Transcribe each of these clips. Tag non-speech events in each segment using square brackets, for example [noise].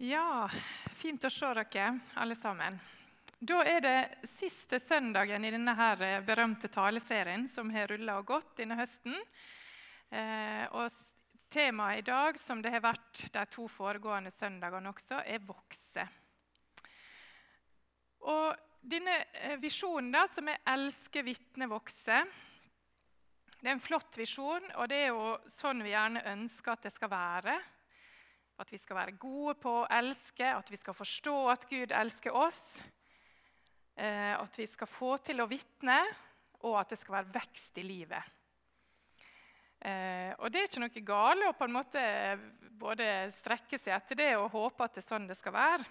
Ja, fint å se dere alle sammen. Da er det siste søndagen i denne her eh, berømte taleserien som har rulla og gått denne høsten. Eh, og Temaet i dag, som det har vært de to foregående søndagene også, er 'vokse'. Og denne eh, visjonen, da, som er 'elske, vitne, vokse', det er en flott visjon, og det er jo sånn vi gjerne ønsker at det skal være. At vi skal være gode på å elske, at vi skal forstå at Gud elsker oss. Eh, at vi skal få til å vitne, og at det skal være vekst i livet. Eh, og det er ikke noe gale å på en måte både strekke seg etter det og håpe at det er sånn det skal være.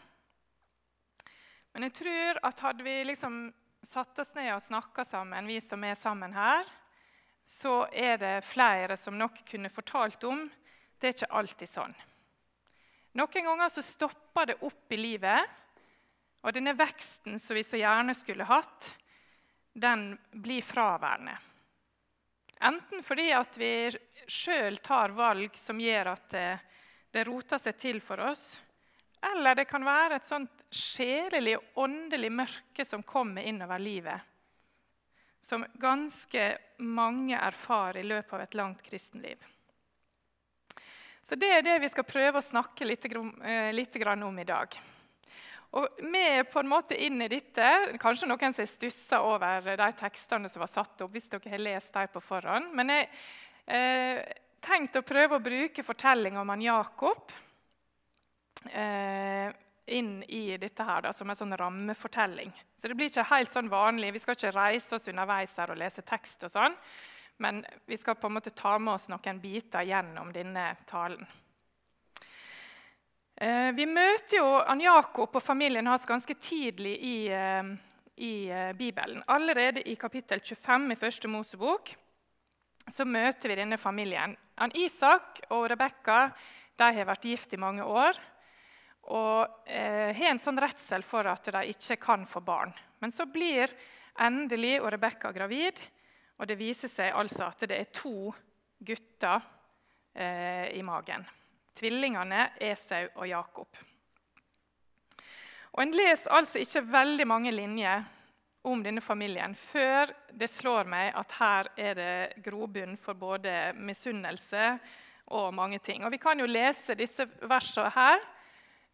Men jeg tror at hadde vi liksom satt oss ned og snakka sammen, vi som er sammen her, så er det flere som nok kunne fortalt om det er ikke alltid sånn. Noen ganger så stopper det opp i livet, og denne veksten som vi så gjerne skulle hatt, den blir fraværende. Enten fordi at vi sjøl tar valg som gjør at det, det roter seg til for oss, eller det kan være et sånt sjelelig og åndelig mørke som kommer innover livet. Som ganske mange erfarer i løpet av et langt kristenliv. Så Det er det vi skal prøve å snakke litt, eh, litt om i dag. Og Vi er på en måte inn i dette. Kanskje noen som har stussa over de tekstene som var satt opp. hvis dere har lest dem på forhånd. Men jeg eh, tenkte å prøve å bruke fortellinga om han Jakob eh, inn i dette her da, som en sånn rammefortelling. Så det blir ikke helt sånn vanlig. Vi skal ikke reise oss underveis her og lese tekst. og sånn, Men vi skal på en måte ta med oss noen biter gjennom denne talen. Eh, vi møter jo Ann Jakob og familien hans ganske tidlig i, eh, i eh, Bibelen. Allerede i kapittel 25 i første Mosebok så møter vi denne familien. Ann Isak og Rebekka har vært gift i mange år og eh, har en sånn redsel for at de ikke kan få barn. Men så blir endelig og Rebekka gravid, og det viser seg altså at det er to gutter eh, i magen tvillingene Esau og Jakob. Og En leser altså ikke veldig mange linjer om denne familien før det slår meg at her er det grobunn for både misunnelse og mange ting. Og Vi kan jo lese disse versene her.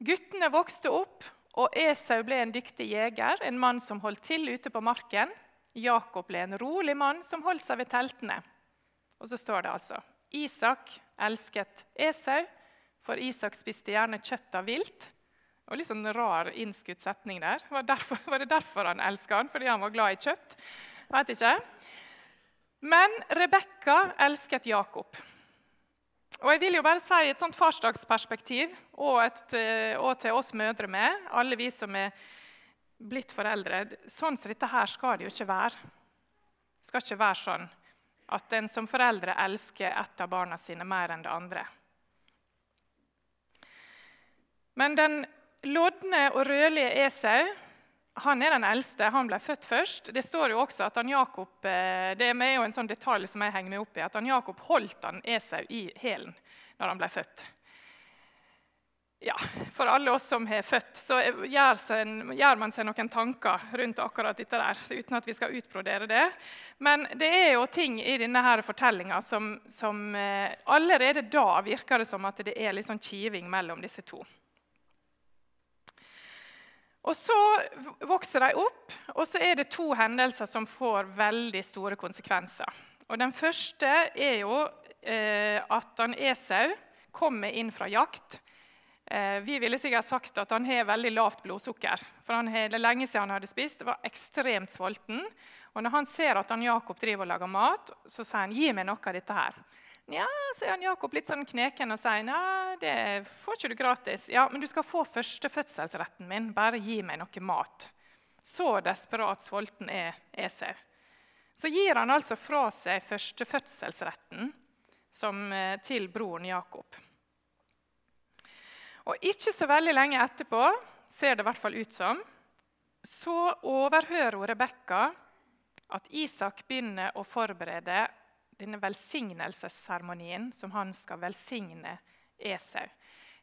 Guttene vokste opp, og Esau ble en dyktig jeger, en mann som holdt til ute på marken. Jakob ble en rolig mann som holdt seg ved teltene. Og så står det altså Isak elsket Esau, for Isak spiste gjerne kjøtt av vilt. Og Litt sånn rar innskutt setning der. Var, derfor, var det derfor han elska han? Fordi han var glad i kjøtt? Vet ikke. Men Rebekka elsket Jakob. Og jeg vil jo bare si et sånt farsdagsperspektiv, og, et, eh, og til oss mødre med, alle vi som er blitt foreldre Sånn som dette her skal det jo ikke være. Det skal ikke være sånn at en som foreldre elsker ett av barna sine mer enn det andre. Men den lodne og rødlige Esau han er den eldste. Han ble født først. Det står jo også at han Jakob, eh, det er jo en sånn detalj som jeg henger meg opp i, at han Jakob holdt han Esau i hælen når han ble født. Ja, For alle oss som har født, så gjør, seg, gjør, man seg noen tanker rundt akkurat dette der, uten at vi skal utbrodere det. Men det er jo ting i denne fortellinga som, som, eh, allerede da virker det som at det er litt sånn kiving mellom disse to. Og Så vokser de opp, og så er det to hendelser som får veldig store konsekvenser. Og Den første er jo eh, at han Esau kommer inn fra jakt. Eh, vi ville sikkert sagt at han har veldig lavt blodsukker. For han har, Det lenge siden han hadde spist, var ekstremt sulten. Og når han ser at han Jakob driver og lager mat, så sier han 'gi meg noe av dette her'. Nja, sier han Jakob litt sånn kneken og sier nei, det får ikke du gratis. Ja, men du skal få førstefødselsretten min. Bare gi meg noe mat. Så desperat sulten er Esau. Så gir han altså fra seg førstefødselsretten eh, til broren Jakob. Og ikke så veldig lenge etterpå, ser det i hvert fall ut som, så overhører hun Rebekka at Isak begynner å forberede denne velsignelsesseremonien som han skal velsigne Esau.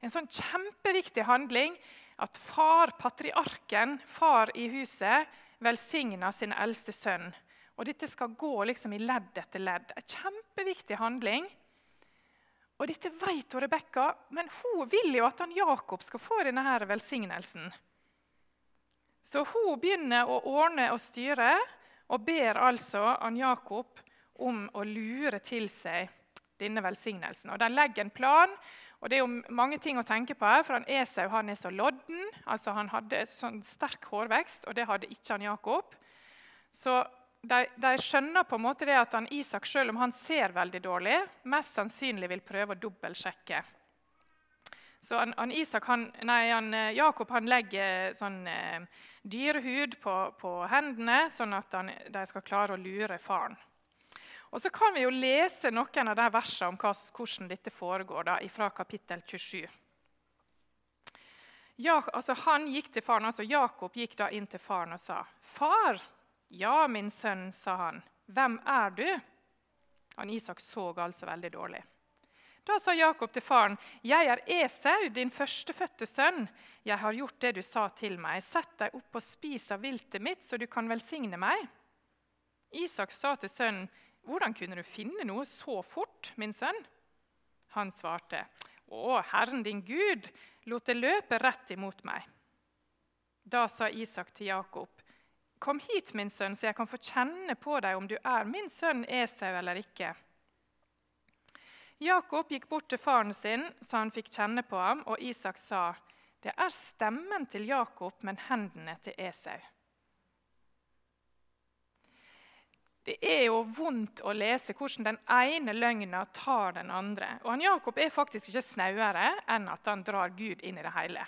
En sånn kjempeviktig handling at far, patriarken, far i huset, velsigner sin eldste sønn. Og dette skal gå liksom i ledd etter ledd. En kjempeviktig handling. Og dette vet Rebekka, men hun vil jo at han Jakob skal få denne her velsignelsen. Så hun begynner å ordne og styre og ber altså han Jakob om å lure til seg denne velsignelsen. Og De legger en plan. og Det er jo mange ting å tenke på her, for han Esau han er så lodden. altså Han hadde sånn sterk hårvekst, og det hadde ikke han Jakob. Så de, de, skjønner på en måte det at han Isak, selv om han ser veldig dårlig, mest sannsynlig vil prøve å dobbeltsjekke. Så han, han Isak, han, nei, eh, Jakob legger sånn eh, dyrehud på, på, hendene, sånn at de skal klare å lure faren. Og Så kan vi jo lese noen av de versene om hvordan dette foregår da, fra kapittel 27. Ja, altså han gikk til faren, altså Jakob gikk da inn til faren og sa, 'Far.' 'Ja, min sønn', sa han. 'Hvem er du?' Han Isak så altså veldig dårlig. Da sa Jakob til faren, 'Jeg er Esau, din førstefødte sønn.' 'Jeg har gjort det du sa til meg. Sett deg opp og spis av viltet mitt, så du kan velsigne meg.' Isak sa til sønnen, 'Hvordan kunne du finne noe så fort, min sønn?' Han svarte, 'Å, Herren din Gud lot det løpe rett imot meg.' Da sa Isak til Jakob, 'Kom hit, min sønn, så jeg kan få kjenne på deg om du er min sønn Esau eller ikke.' Jakob gikk bort til faren sin, så han fikk kjenne på ham, og Isak sa, 'Det er stemmen til Jakob, men hendene til Esau.' Det er jo vondt å lese hvordan den ene løgna tar den andre. Og han Jakob er faktisk ikke snauere enn at han drar Gud inn i det hele.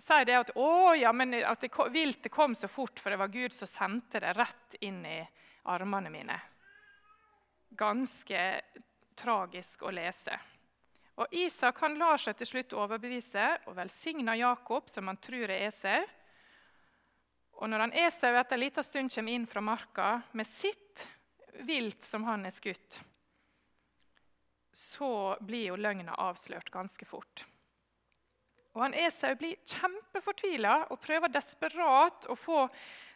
Sier det at, å, ja, men at det, viltet kom så fort, for det var Gud som sendte det rett inn i armene mine. Ganske tragisk å lese. Og Isak han lar seg til slutt overbevise og velsigner Jakob, som han tror er Esau. Og når han Esau etter en liten stund kommer inn fra marka med sitt vilt som han er skutt, så blir jo løgna avslørt ganske fort. Og han Esau blir kjempefortvila og prøver desperat å få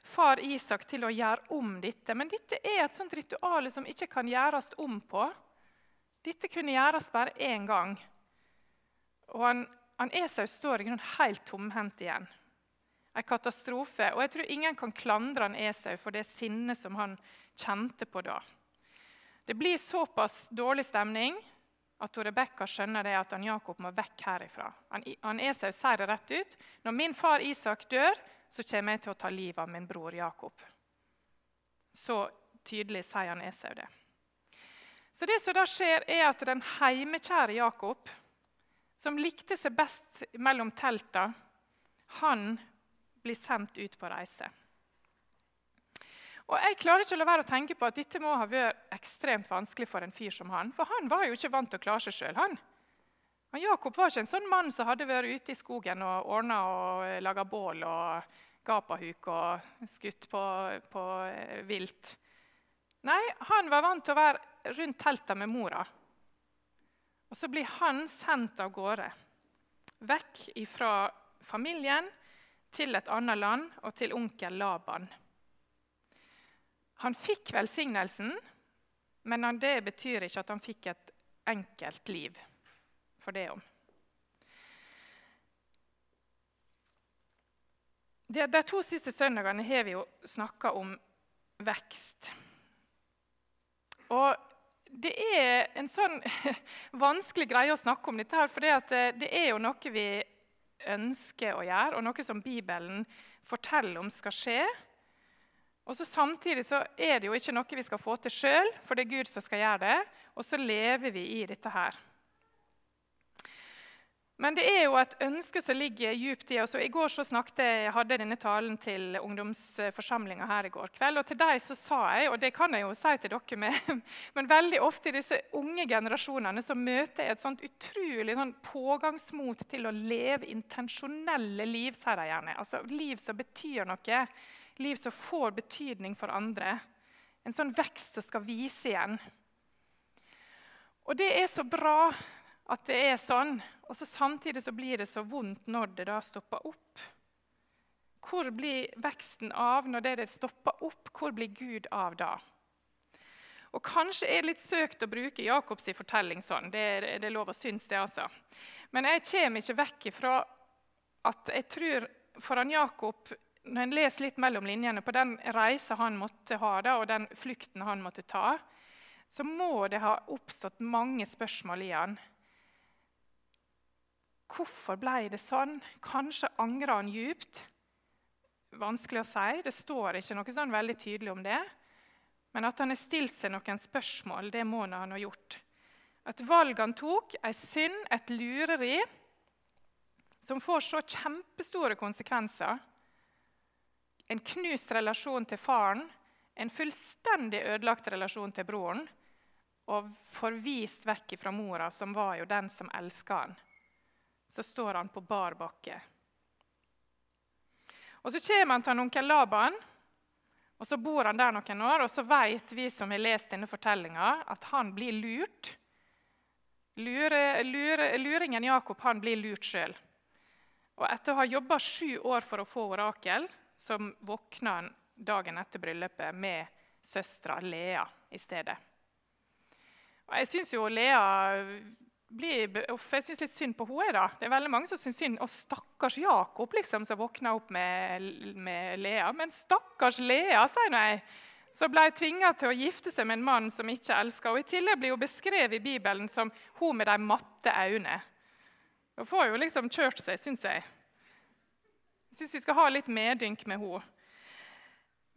far Isak til å gjøre om dette. Men dette er et sånt ritual som ikke kan gjøres om på. Dette kunne gjøres bare én gang. Og han, han Esau står i grunnen helt tomhendt igjen en katastrofe. Og jeg tror ingen kan klandre han Esau for det sinnet som han kjente på da. Det blir såpass dårlig stemning at Rebekka skjønner det at han Jakob må vekk herifra. Han, han Esau sier det rett ut. Når min far Isak dør, så kommer jeg til å ta livet av min bror Jakob. Så tydelig sier han Esau det. Så det som da skjer, er at den heimekjære Jakob, som likte seg best mellom telta, han blir sendt ut på reise. Og Jeg klarer ikke å la være å tenke på at dette må ha vært ekstremt vanskelig for en fyr som han. For han var jo ikke vant til å klare seg sjøl. Han. Men Jakob var ikke en sånn mann som hadde vært ute i skogen og ordna og laga bål og gapahuk og skutt på, på vilt. Nei, han var vant til å være rundt teltet med mora. Og så blir han sendt av gårde, vekk ifra familien til et annet land og til onkel Laban. Han fikk velsignelsen, men det betyr ikke at han fikk et enkelt liv for det om. De, de to siste søndagene har vi jo snakka om vekst. Og det er en sånn [laughs] vanskelig greie å snakke om dette, her, for det er jo noe vi ønsker å gjøre, og noe som Bibelen forteller om skal skje. Og så Samtidig så er det jo ikke noe vi skal få til sjøl, for det er Gud som skal gjøre det. Og så lever vi i dette her. Men det er jo et ønske som ligger djupt i oss. I går så snakket jeg, hadde denne talen til ungdomsforsamlinga her i går kveld. Og til dem så sa jeg, og det kan jeg jo si til dere med, [laughs] men veldig ofte i disse unge generasjonene så møter jeg et sånt utrolig sånn pågangsmot til å leve intensjonelle liv, sier de gjerne. Altså liv som betyr noe. Liv som får betydning for andre. En sånn vekst som skal vise igjen. Og det er så bra at det er sånn, og så samtidig så blir det så vondt når det da stopper opp. Hvor blir veksten av når det stopper opp? Hvor blir Gud av da? Og Kanskje er det litt søkt å bruke Jakobs fortelling sånn. Det, det er lov å synes det, altså. Men jeg kommer ikke vekk ifra at jeg tror for han Jakob, når en leser litt mellom linjene på den reisa han måtte ha, da, og den flukten han måtte ta, så må det ha oppstått mange spørsmål i han. Hvorfor ble det sånn? Kanskje angra han djupt. Vanskelig å si. Det står ikke noe sånn veldig tydelig om det. Men at han har stilt seg noen spørsmål, det må han ha gjort. At valget han tok, ei synd, et lureri, som får så kjempestore konsekvenser. En knust relasjon til faren, en fullstendig ødelagt relasjon til broren, og forvist vekk fra mora, som var jo den som elska han. Så står han på bar bakke. Og Så kommer han til onkel Laban, og Så bor han der noen år, og så vet vi som har lest denne fortellinga, at han blir lurt. Lure, lure, luringen Jakob han blir lurt sjøl. Og etter å ha jobba sju år for å få orakel, så våkner han dagen etter bryllupet med søstera Lea i stedet. Og jeg syns jo Lea blir, jeg syns litt synd på henne. da. Det er veldig mange som syns synd Og stakkars Jakob, liksom, som våkna opp med, med, Lea. Men stakkars Lea, sier nå jeg, som ble tvinga til å gifte seg med en mann som ikke elsker. Og I tillegg blir hun beskrevet i Bibelen som hun med de matte øynene. Hun får jo liksom kjørt seg, syns jeg. Jeg syns vi skal ha litt medynk med henne.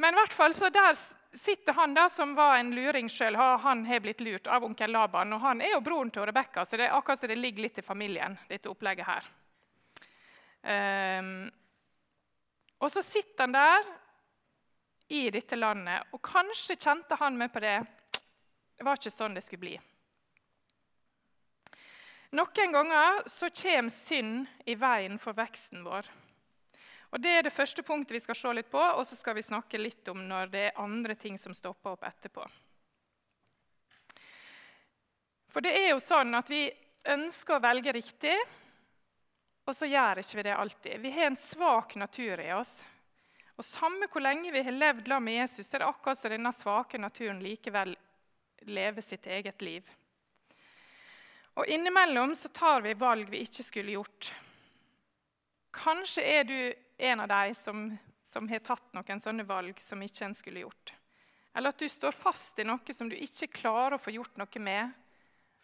Men i hvert fall så der sitter han da, som var en luring sjøl. Han har blitt lurt av onkel Laban. Og han er jo broren til Rebekka, så det er akkurat som det ligger litt i familien. dette opplegget her. Um, og så sitter han der i dette landet, og kanskje kjente han med på det. Det var ikke sånn det skulle bli. Noen ganger så kommer synd i veien for veksten vår. Og Det er det første punktet vi skal se litt på, og så skal vi snakke litt om når det er andre ting som stopper opp etterpå. For det er jo sånn at vi ønsker å velge riktig, og så gjør ikke vi det alltid. Vi har en svak natur i oss. Og Samme hvor lenge vi har levd sammen med Jesus, er det akkurat som denne svake naturen likevel lever sitt eget liv. Og Innimellom så tar vi valg vi ikke skulle gjort. Kanskje er du en av de som, som har tatt noen sånne valg som ikke en skulle gjort. Eller at du står fast i noe som du ikke klarer å få gjort noe med.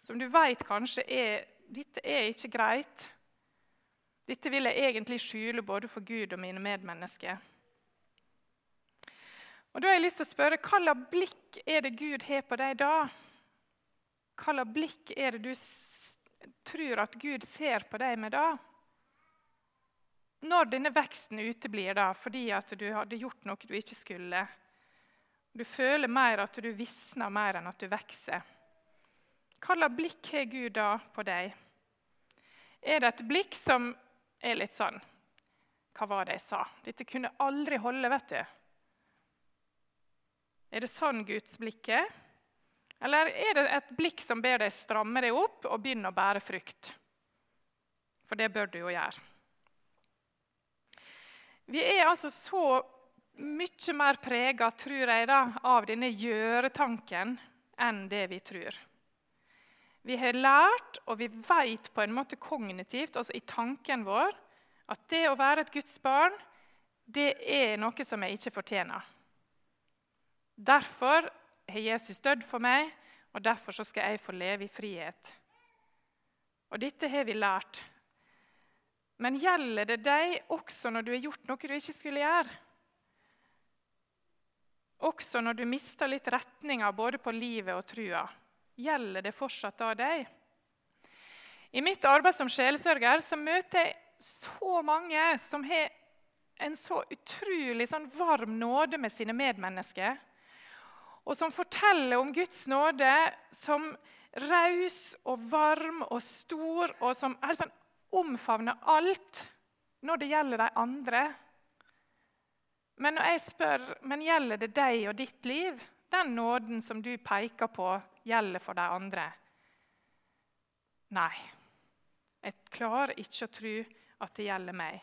Som du vet kanskje er dette er ikke greit. Dette vil jeg egentlig skjule både for Gud og mine medmennesker. Og da har jeg lyst til å spørre, Hva slags blikk er det Gud har på deg da? Hva slags blikk er det du tror at Gud ser på deg med da? Når denne veksten uteblir da, fordi at du hadde gjort noe du ikke skulle, du føler mer at du visner mer enn at du vokser, hva slags blikk har Gud da på deg? Er det et blikk som er litt sånn Hva var det jeg sa? Dette kunne aldri holde, vet du. Er det sånn Guds blikk er? Eller er det et blikk som ber deg stramme deg opp og begynne å bære frukt? For det bør du jo gjøre. Vi er altså så mye mer prega, tror jeg, da, av denne gjøre-tanken enn det vi tror. Vi har lært, og vi vet på en måte kognitivt, altså i tanken vår, at det å være et Guds barn, det er noe som jeg ikke fortjener. Derfor har Jesus dødd for meg, og derfor skal jeg få leve i frihet. Og Dette har vi lært men gjelder det deg også når du har gjort noe du ikke skulle gjøre? Også når du mister litt retninga både på livet og trua. Gjelder det fortsatt da deg? I mitt arbeid som sjelesørger så møter jeg så mange som har en så utrolig sånn varm nåde med sine medmennesker. Og som forteller om Guds nåde som raus og varm og stor, og som helt sånn omfavner alt når det gjelder de andre. Men når jeg spør men gjelder det deg og ditt liv, den nåden som du peker på, gjelder for de andre? Nei, jeg klarer ikke å tro at det gjelder meg.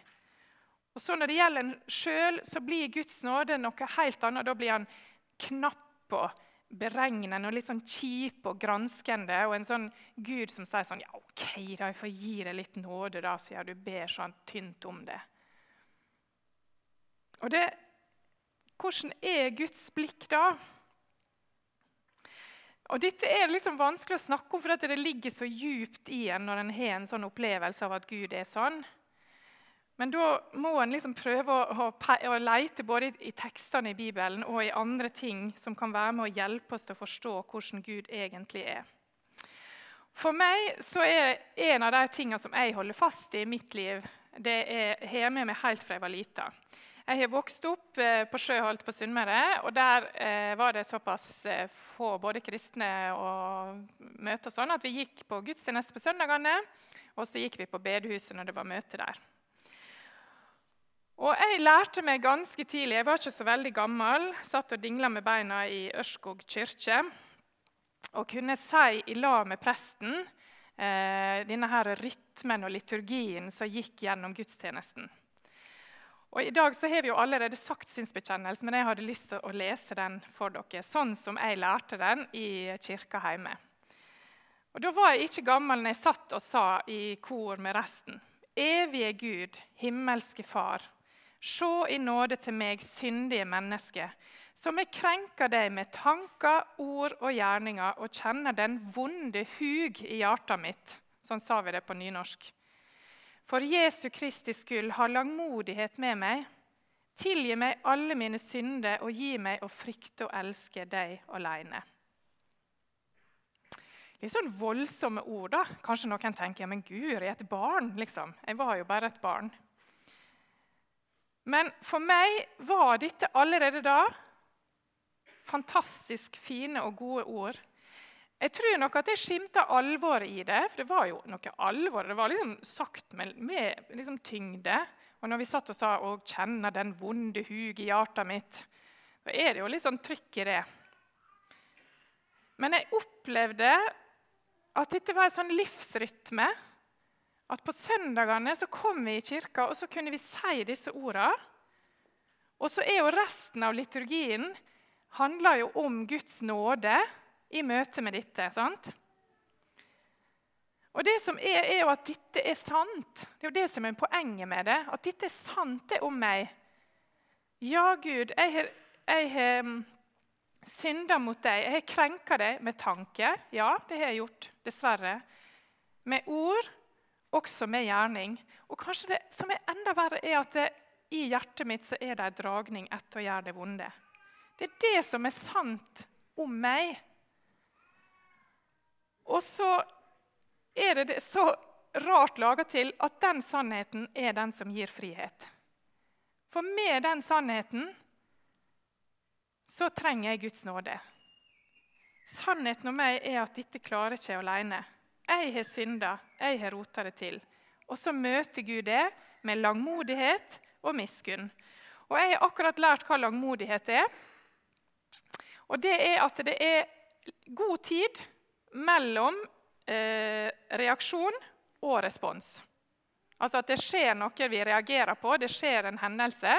Og så Når det gjelder en sjøl, så blir Guds nåde noe helt annet. Da blir han knapp og beregnende og litt sånn kjip og granskende. Og en sånn Gud som sier sånn Ja, OK, da, jeg får gi deg litt nåde, da, siden du ber sånn tynt om det. Og det, Hvordan er Guds blikk da? Og Dette er liksom vanskelig å snakke om, for det ligger så djupt i en når en har en sånn opplevelse av at Gud er sånn. Men da må en liksom prøve å, å, å lete både i, tekstene i Bibelen og i andre ting som kan være med å hjelpe oss til å forstå hvordan Gud egentlig er. For meg så er en av de tingene som jeg holder fast i i mitt liv, det er, har jeg med meg helt fra jeg var lita. Jeg har vokst opp eh, på Sjøholt på Sunnmøre, og der eh, var det såpass eh, få både kristne og møter og sånn at vi gikk på gudstjeneste på søndagene, og så gikk vi på bedehuset når det var møte der. Og jeg lærte meg ganske tidlig, jeg var ikke så veldig gammel, satt og dingla med beina i Ørskog kirke, og kunne si i lag med presten eh, denne her rytmen og liturgien som gikk gjennom gudstjenesten. Og I dag så har vi jo allerede sagt synsbekjennelse, men jeg hadde lyst til å lese den for dere, sånn som jeg lærte den i kirka hjemme. Og Da var jeg ikke gammel når jeg satt og sa i kor med resten. Evige Gud, himmelske Far. Se i nåde til meg, syndige menneske, som jeg krenker deg med tanker, ord og gjerninger, og kjenner den vonde hug i hjertet mitt. Sånn sa vi det på nynorsk. For Jesu Kristi skyld, ha langmodighet med meg. Tilgi meg alle mine synder og gi meg å frykte og elske deg alene. Litt sånn voldsomme ord. da. Kanskje noen tenker ja, men Guri, et barn. liksom. Jeg var jo bare et barn. Men for meg var dette allerede da fantastisk fine og gode ord. Jeg tror nok at jeg skimta alvoret i det, for det var jo noe alvor. Det var liksom sagt med, med liksom tyngde. Og når vi satt og sa 'Å, kjenner den vonde hug i hjertet mitt', da er det jo litt sånn trykk i det. Men jeg opplevde at dette var en sånn livsrytme at på søndagene så kom vi i kirka og så kunne vi si disse ordene. Og så er jo resten av liturgien handler jo om Guds nåde i møte med dette. sant? Og det som er, er jo at dette er sant. Det er jo det som er poenget med det. At dette er sant, det er om meg. Ja, Gud, jeg har, jeg mm, synda mot deg. Jeg har krenka deg med tanke. Ja, det har jeg gjort, dessverre. Med ord også med gjerning. Og kanskje det som er enda verre, er at det, i hjertet mitt så er det en dragning etter å gjøre det vonde. Det er det som er sant om meg. Og så er det så rart laga til at den sannheten er den som gir frihet. For med den sannheten så trenger jeg Guds nåde. Sannheten om meg er at dette klarer ikke jeg alene. Jeg har synda, jeg har rota det til. Og så møter Gud det med langmodighet og miskunn. Og Jeg har akkurat lært hva langmodighet er. Og Det er at det er god tid mellom eh, reaksjon og respons. Altså at det skjer noe vi reagerer på, det skjer en hendelse.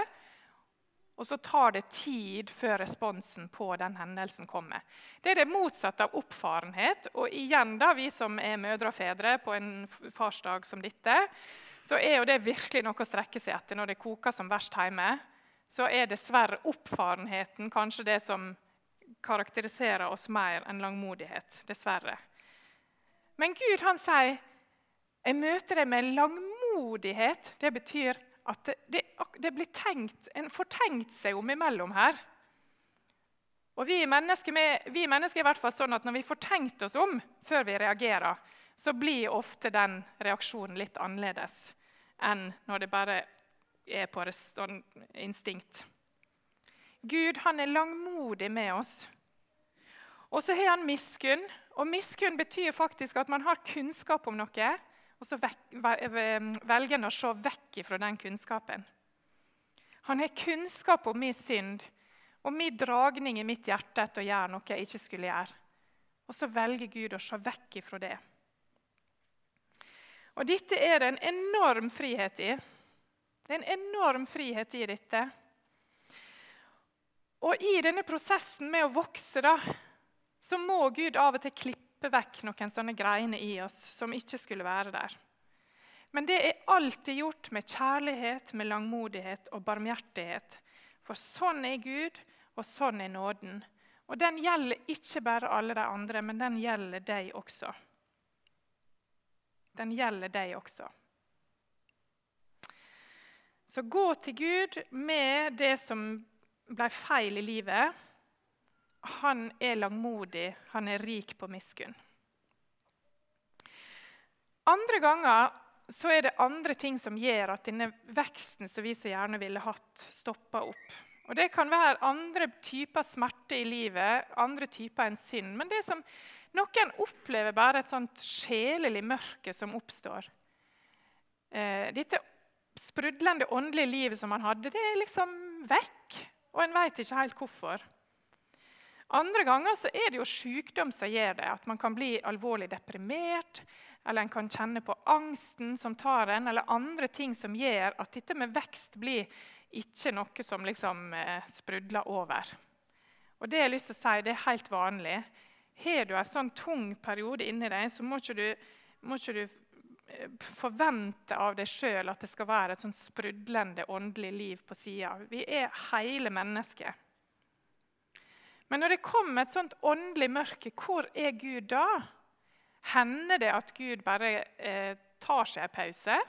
Og så tar det tid før responsen på den hendelsen kommer. Det er det motsatte av oppfarenhet. Og igjen, da, vi som er mødre og fedre på en farsdag som dette, så er jo det virkelig noe å strekke seg etter når det koker som verst hjemme. Så er dessverre oppfarenheten kanskje det som karakteriserer oss mer enn langmodighet. Dessverre. Men Gud han sier, 'Jeg møter deg med langmodighet'. Det betyr at det, det, blir tenkt, en får tenkt seg om imellom her. Og vi mennesker, vi mennesker er i hvert fall sånn at Når vi får tenkt oss om før vi reagerer, så blir ofte den reaksjonen litt annerledes enn når det bare er på sånn instinkt. Gud han er langmodig med oss. Og så har han miskunn. Og miskunn betyr faktisk at man har kunnskap om noe, og så velger han å se vekk fra den kunnskapen. Han har kunnskap om min synd og min dragning i mitt hjerte etter å gjøre noe jeg ikke skulle gjøre. Og så velger Gud å se vekk ifra det. Og dette er det en enorm frihet i. Det er en enorm frihet i dette. Og i denne prosessen med å vokse, da, så må Gud av og til klippe vekk noen sånne greiner i oss som ikke skulle være der. Men det er alltid gjort med kjærlighet, med langmodighet og barmhjertighet. For sånn er Gud, og sånn er nåden. Og den gjelder ikke bare alle de andre, men den gjelder deg også. Den gjelder deg også. Så gå til Gud med det som ble feil i livet. Han er langmodig, han er rik på miskunn. Andre ganger så er det andre ting som gjør at denne veksten som vi så gjerne ville hatt, stopper opp. Og Det kan være andre typer smerte i livet, andre typer enn synd. Men det som noen opplever bare et sånt sjelelig mørke som oppstår. Eh, dette sprudlende åndelige livet som man hadde, det er liksom vekk. Og en veit ikke helt hvorfor. Andre ganger er det jo sykdom som gjør det. At man kan bli alvorlig deprimert eller en kan kjenne på angsten som tar en, eller andre ting som gjør at dette med vekst blir ikke noe som liksom eh, sprudler over. Og Det jeg har lyst til å si, det er helt vanlig. Har du en sånn tung periode inni deg, så må ikke du, må ikke du eh, forvente av deg sjøl at det skal være et sånn sprudlende åndelig liv på sida. Vi er hele mennesker. Men når det kommer et sånt åndelig mørke, hvor er Gud da? Hender det at Gud bare eh, tar seg en pause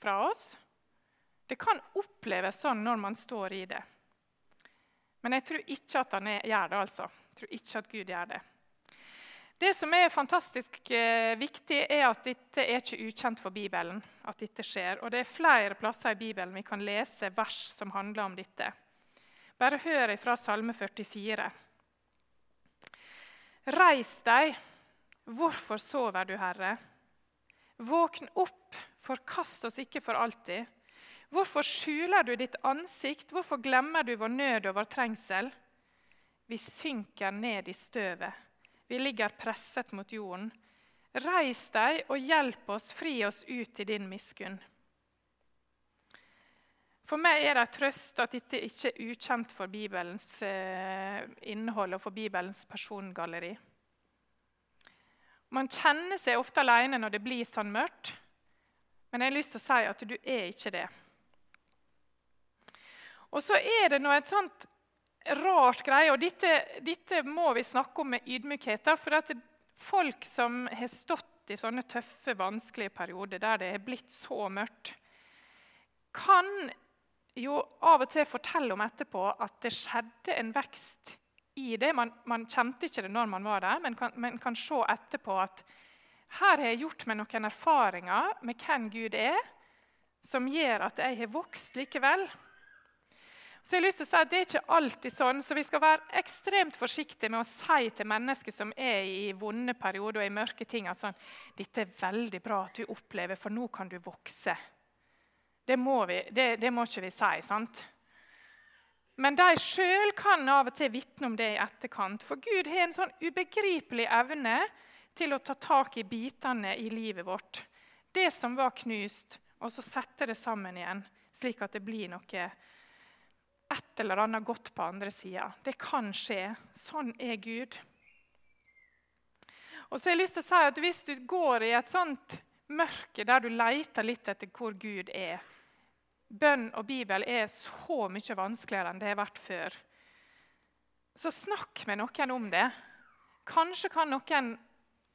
fra oss? Det kan oppleves sånn når man står i det. Men jeg tror ikke at han er, gjør det. altså. Jeg tror ikke at Gud gjør det. Det som er fantastisk eh, viktig, er at dette er ikke ukjent for Bibelen. at dette skjer. Og Det er flere plasser i Bibelen vi kan lese vers som handler om dette. Bare hør ifra Salme 44. Reis deg, Hvorfor sover du, Herre? Våkn opp, forkast oss ikke for alltid. Hvorfor skjuler du ditt ansikt, hvorfor glemmer du vår nød og vår trengsel? Vi synker ned i støvet, vi ligger presset mot jorden. Reis deg og hjelp oss, fri oss ut i din miskunn. For meg er det en trøst at dette ikke er ukjent for Bibelens eh, innhold og for Bibelens persongalleri. Man kjenner seg ofte alene når det blir sånn mørkt. Men jeg har lyst til å si at du er ikke det. Og så er det noe et sånt rart greie, og dette, dette må vi snakke om med ydmykhet. For at folk som har stått i sånne tøffe, vanskelige perioder der det er blitt så mørkt, kan jo av og til fortelle om etterpå at det skjedde en vekst i det. Man, man, kjente ikke det når man var der, men kan, men kan se etterpå at her har jeg gjort meg noen erfaringer med hvem Gud er, som gjør at jeg har vokst likevel. Så jeg har lyst til å si at Det er ikke alltid sånn, så vi skal være ekstremt forsiktige med å si til mennesker som er i vonde perioder og i mørke ting, at sånn, dette er veldig bra at du opplever, for nå kan du vokse. Det må, vi, det, det må ikke vi si. sant? Men de sjøl kan av og til vitne om det i etterkant. For Gud har en sånn ubegripelig evne til å ta tak i bitene i livet vårt. Det som var knust, og så sette det sammen igjen, slik at det blir noe et eller annet godt på andre sida. Det kan skje. Sånn er Gud. Og så har jeg lyst til å si at Hvis du går i et sånt mørke der du leter litt etter hvor Gud er, bønn og Bibel er så mye vanskeligere enn det har vært før. Så snakk med noen om det. Kanskje kan noen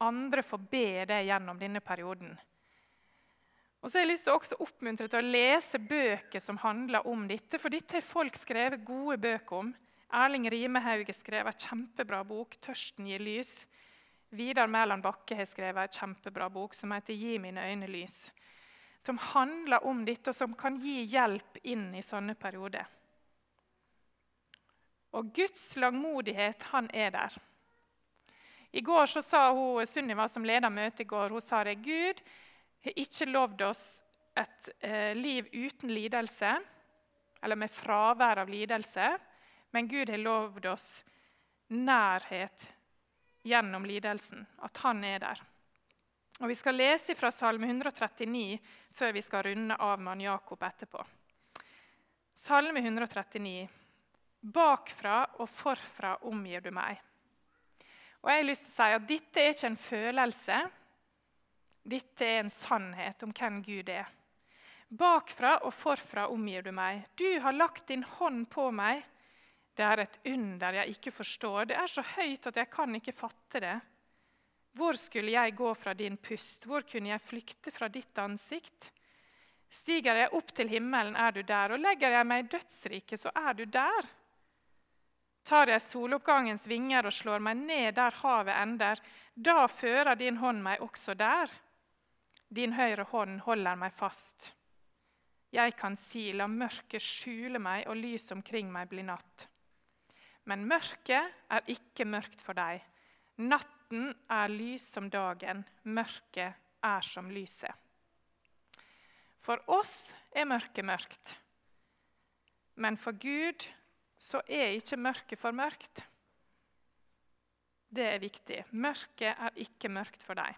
andre få be det gjennom denne perioden. Og så har jeg lyst til å også oppmuntre til å lese bøker som handler om dette. For dette har folk skrevet gode bøker om. Erling Rimehaug har skrevet en kjempebra bok, 'Tørsten gir lys'. Vidar Mæland Bakke har skrevet en kjempebra bok som heter 'Gi mine øyne lys' som handler om dette, og som kan gi hjelp inn i sånne perioder. Og Guds langmodighet, han er der. I går så sa hun, Sunniva, som leda møtet i går, hun sa det. Gud har ikke lovd oss et eh, liv uten lidelse, eller med fravær av lidelse, men Gud har lovd oss nærhet gjennom lidelsen, at han er der. Og Vi skal lese fra Salme 139 før vi skal runde av med Jakob etterpå. Salme 139. Bakfra og forfra omgir du meg. Og jeg har lyst til å si at Dette er ikke en følelse, dette er en sannhet om hvem Gud er. Bakfra og forfra omgir du meg. Du har lagt din hånd på meg. Det er et under jeg ikke forstår. Det er så høyt at jeg kan ikke fatte det. Hvor skulle jeg gå fra din pust? Hvor kunne jeg flykte fra ditt ansikt? Stiger jeg opp til himmelen, er du der, og legger jeg meg i dødsriket, så er du der. Tar jeg soloppgangens vinger og slår meg ned der havet ender, da fører din hånd meg også der. Din høyre hånd holder meg fast. Jeg kan si, la mørket skjule meg og lys omkring meg bli natt. Men mørket er ikke mørkt for deg. Natten er lys som dagen, mørket er som lyset. For oss er mørket mørkt. Men for Gud så er ikke mørket for mørkt. Det er viktig. Mørket er ikke mørkt for deg.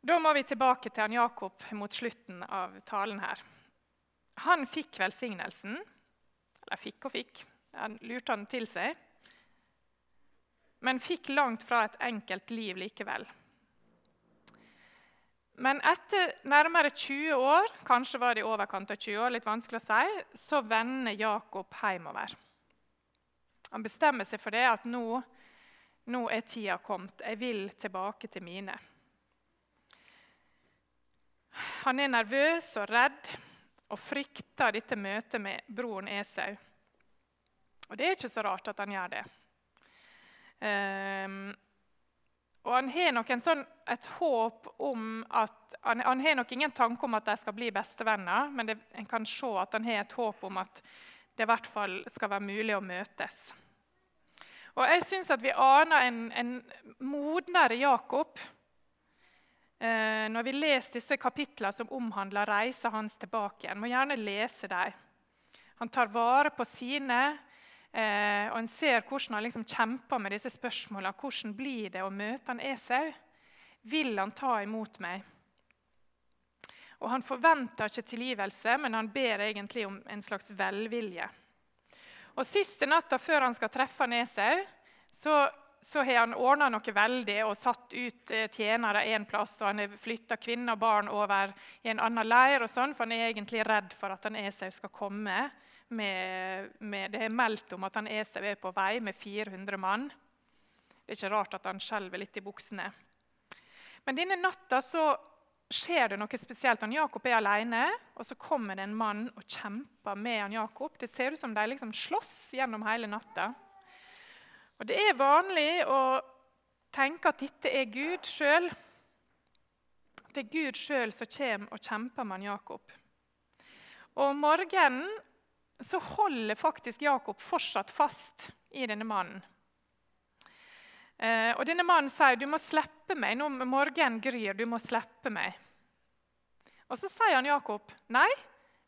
Da må vi tilbake til han Jakob mot slutten av talen her. Han fikk velsignelsen. Eller fikk og fikk. Han lurte han til seg. Men fikk langt fra et enkelt liv likevel. Men etter nærmere 20 år, kanskje var det i overkant av 20 år, litt vanskelig å si, så vender Jakob hjemover. Han bestemmer seg for det at nå, nå er tida kommet. Jeg vil tilbake til mine. Han er nervøs og redd og frykter dette møtet med broren Esau. Og det er ikke så rart at han gjør det. Um, og han har nok sånn, et håp om at han, han, har nok ingen tanke om at de skal bli bestevenner, men det, en kan se at han har et håp om at det i hvert fall skal være mulig å møtes. Og jeg syns at vi aner en, en modnere Jakob eh, når vi leser disse kapitlene som omhandler reisa hans tilbake. igjen. må gjerne lese dem. Han tar vare på sine. Eh, og En ser hvordan han liksom kjemper med disse spørsmålene. Hvordan blir det å møte han Esau? Vil han ta imot meg? Og Han forventer ikke tilgivelse, men han ber egentlig om en slags velvilje. Og Siste natta før han skal treffe han Esau, så, så har han ordna noe veldig og satt ut eh, tjenere en plass. og Han har flytta kvinner og barn over i en annen leir, og sånn, for han er egentlig redd for at han Esau skal komme med, med, Det er meldt om at han Esau er på vei med 400 mann. Det er ikke rart at han skjelver litt i buksene. Men denne natta så skjer det noe spesielt. Han Jakob er alene, og så kommer det en mann og kjemper med han Jakob. Det ser ut som de liksom slåss gjennom hele natta. Og Det er vanlig å tenke at dette er Gud sjøl. Det er Gud sjøl som kommer og kjemper med han Jakob. Og Om morgenen så holder faktisk Jakob fortsatt fast i denne mannen. Eh, og denne mannen sier du må slippe meg nå morgenen gryr. du må slippe meg. Og Så sier han Jakob nei,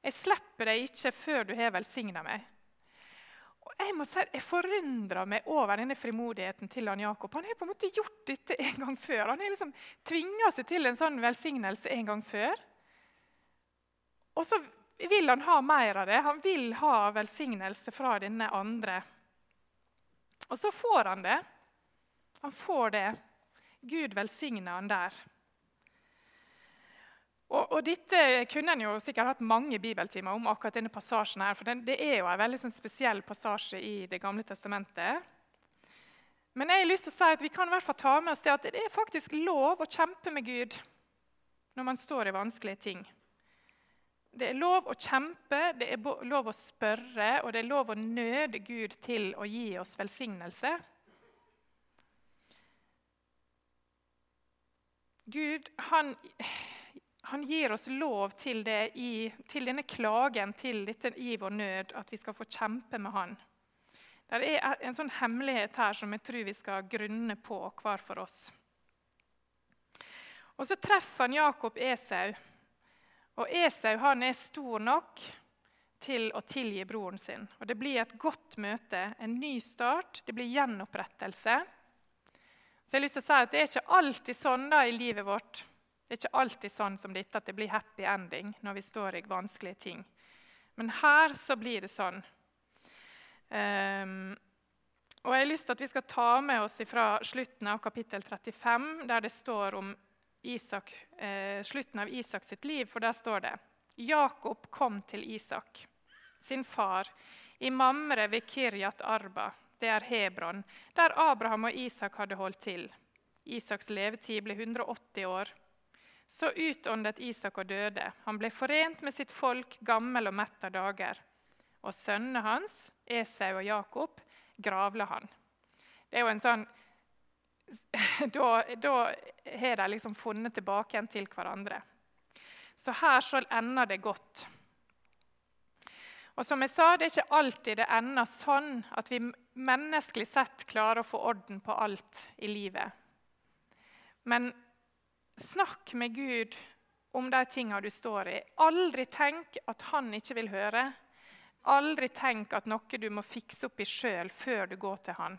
jeg slipper deg ikke før du har velsigna meg. Og Jeg må si, jeg forundrer meg over denne frimodigheten til han Jakob. Han har på en måte gjort dette en gang før. Han har liksom tvinga seg til en sånn velsignelse en gang før. Og så vil han ha mer av det. Han vil ha velsignelse fra denne andre. Og så får han det. Han får det. Gud velsigner han der. Og, og Dette kunne en jo sikkert hatt mange bibeltimer om, akkurat denne passasjen her, for det, det er jo en veldig sånn spesiell passasje i Det gamle testamentet. Men jeg har lyst til å si at vi kan i hvert fall ta med oss det at det er faktisk lov å kjempe med Gud når man står i vanskelige ting. Det er lov å kjempe, det er lov å spørre, og det er lov å nøde Gud til å gi oss velsignelse. Gud han, han gir oss lov til det i, til denne klagen, til dette i vår nød, at vi skal få kjempe med Han. Det er en sånn hemmelighet her som jeg tror vi skal grunne på hver for oss. Og Så treffer han Jakob Esau. Og Esau han er stor nok til å tilgi broren sin. Og Det blir et godt møte, en ny start, det blir gjenopprettelse. Så jeg har lyst til å si at Det er ikke alltid sånn da i livet vårt Det er ikke alltid sånn som dette at det blir happy ending når vi står i vanskelige ting. Men her så blir det sånn. Um, og jeg har lyst til at Vi skal ta med oss fra slutten av kapittel 35, der det står om Isak, eh, slutten av Isak sitt liv. For der står det Jakob kom til Isak, sin far, i Mamre ved Kirjat Arba, det er Hebron, der Abraham og Isak hadde holdt til. Isaks levetid ble 180 år. Så utåndet Isak og døde. Han ble forent med sitt folk, gammel og mett av dager. Og sønnene hans, Esau og Jakob, gravla han. Det er jo en sånn [laughs] Da, da har de liksom funnet tilbake igjen til hverandre. Så her så ender det godt. Og som jeg sa, Det er ikke alltid det ender sånn at vi menneskelig sett klarer å få orden på alt i livet. Men snakk med Gud om de tinga du står i. Aldri tenk at han ikke vil høre. Aldri tenk at noe du må fikse opp i sjøl før du går til han.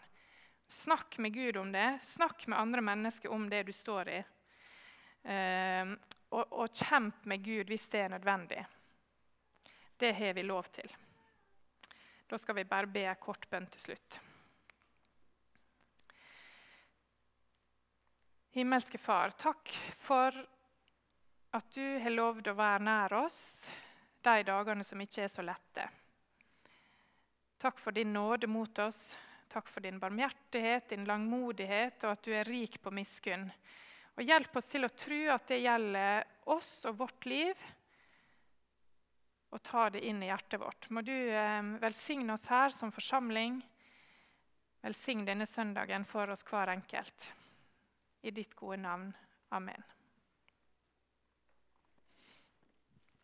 Snakk med Gud om det. Snakk med andre mennesker om det du står i. Eh, og, og kjemp med Gud hvis det er nødvendig. Det har vi lov til. Da skal vi bare be en kort bønn til slutt. Himmelske Far, takk for at du har lovd å være nær oss de dagene som ikke er så lette. Takk for din nåde mot oss. Takk for din barmhjertighet, din langmodighet, og at du er rik på miskunn. Og Hjelp oss til å tro at det gjelder oss og vårt liv, og ta det inn i hjertet vårt. Må du eh, velsigne oss her som forsamling. Velsign denne søndagen for oss hver enkelt. I ditt gode navn. Amen.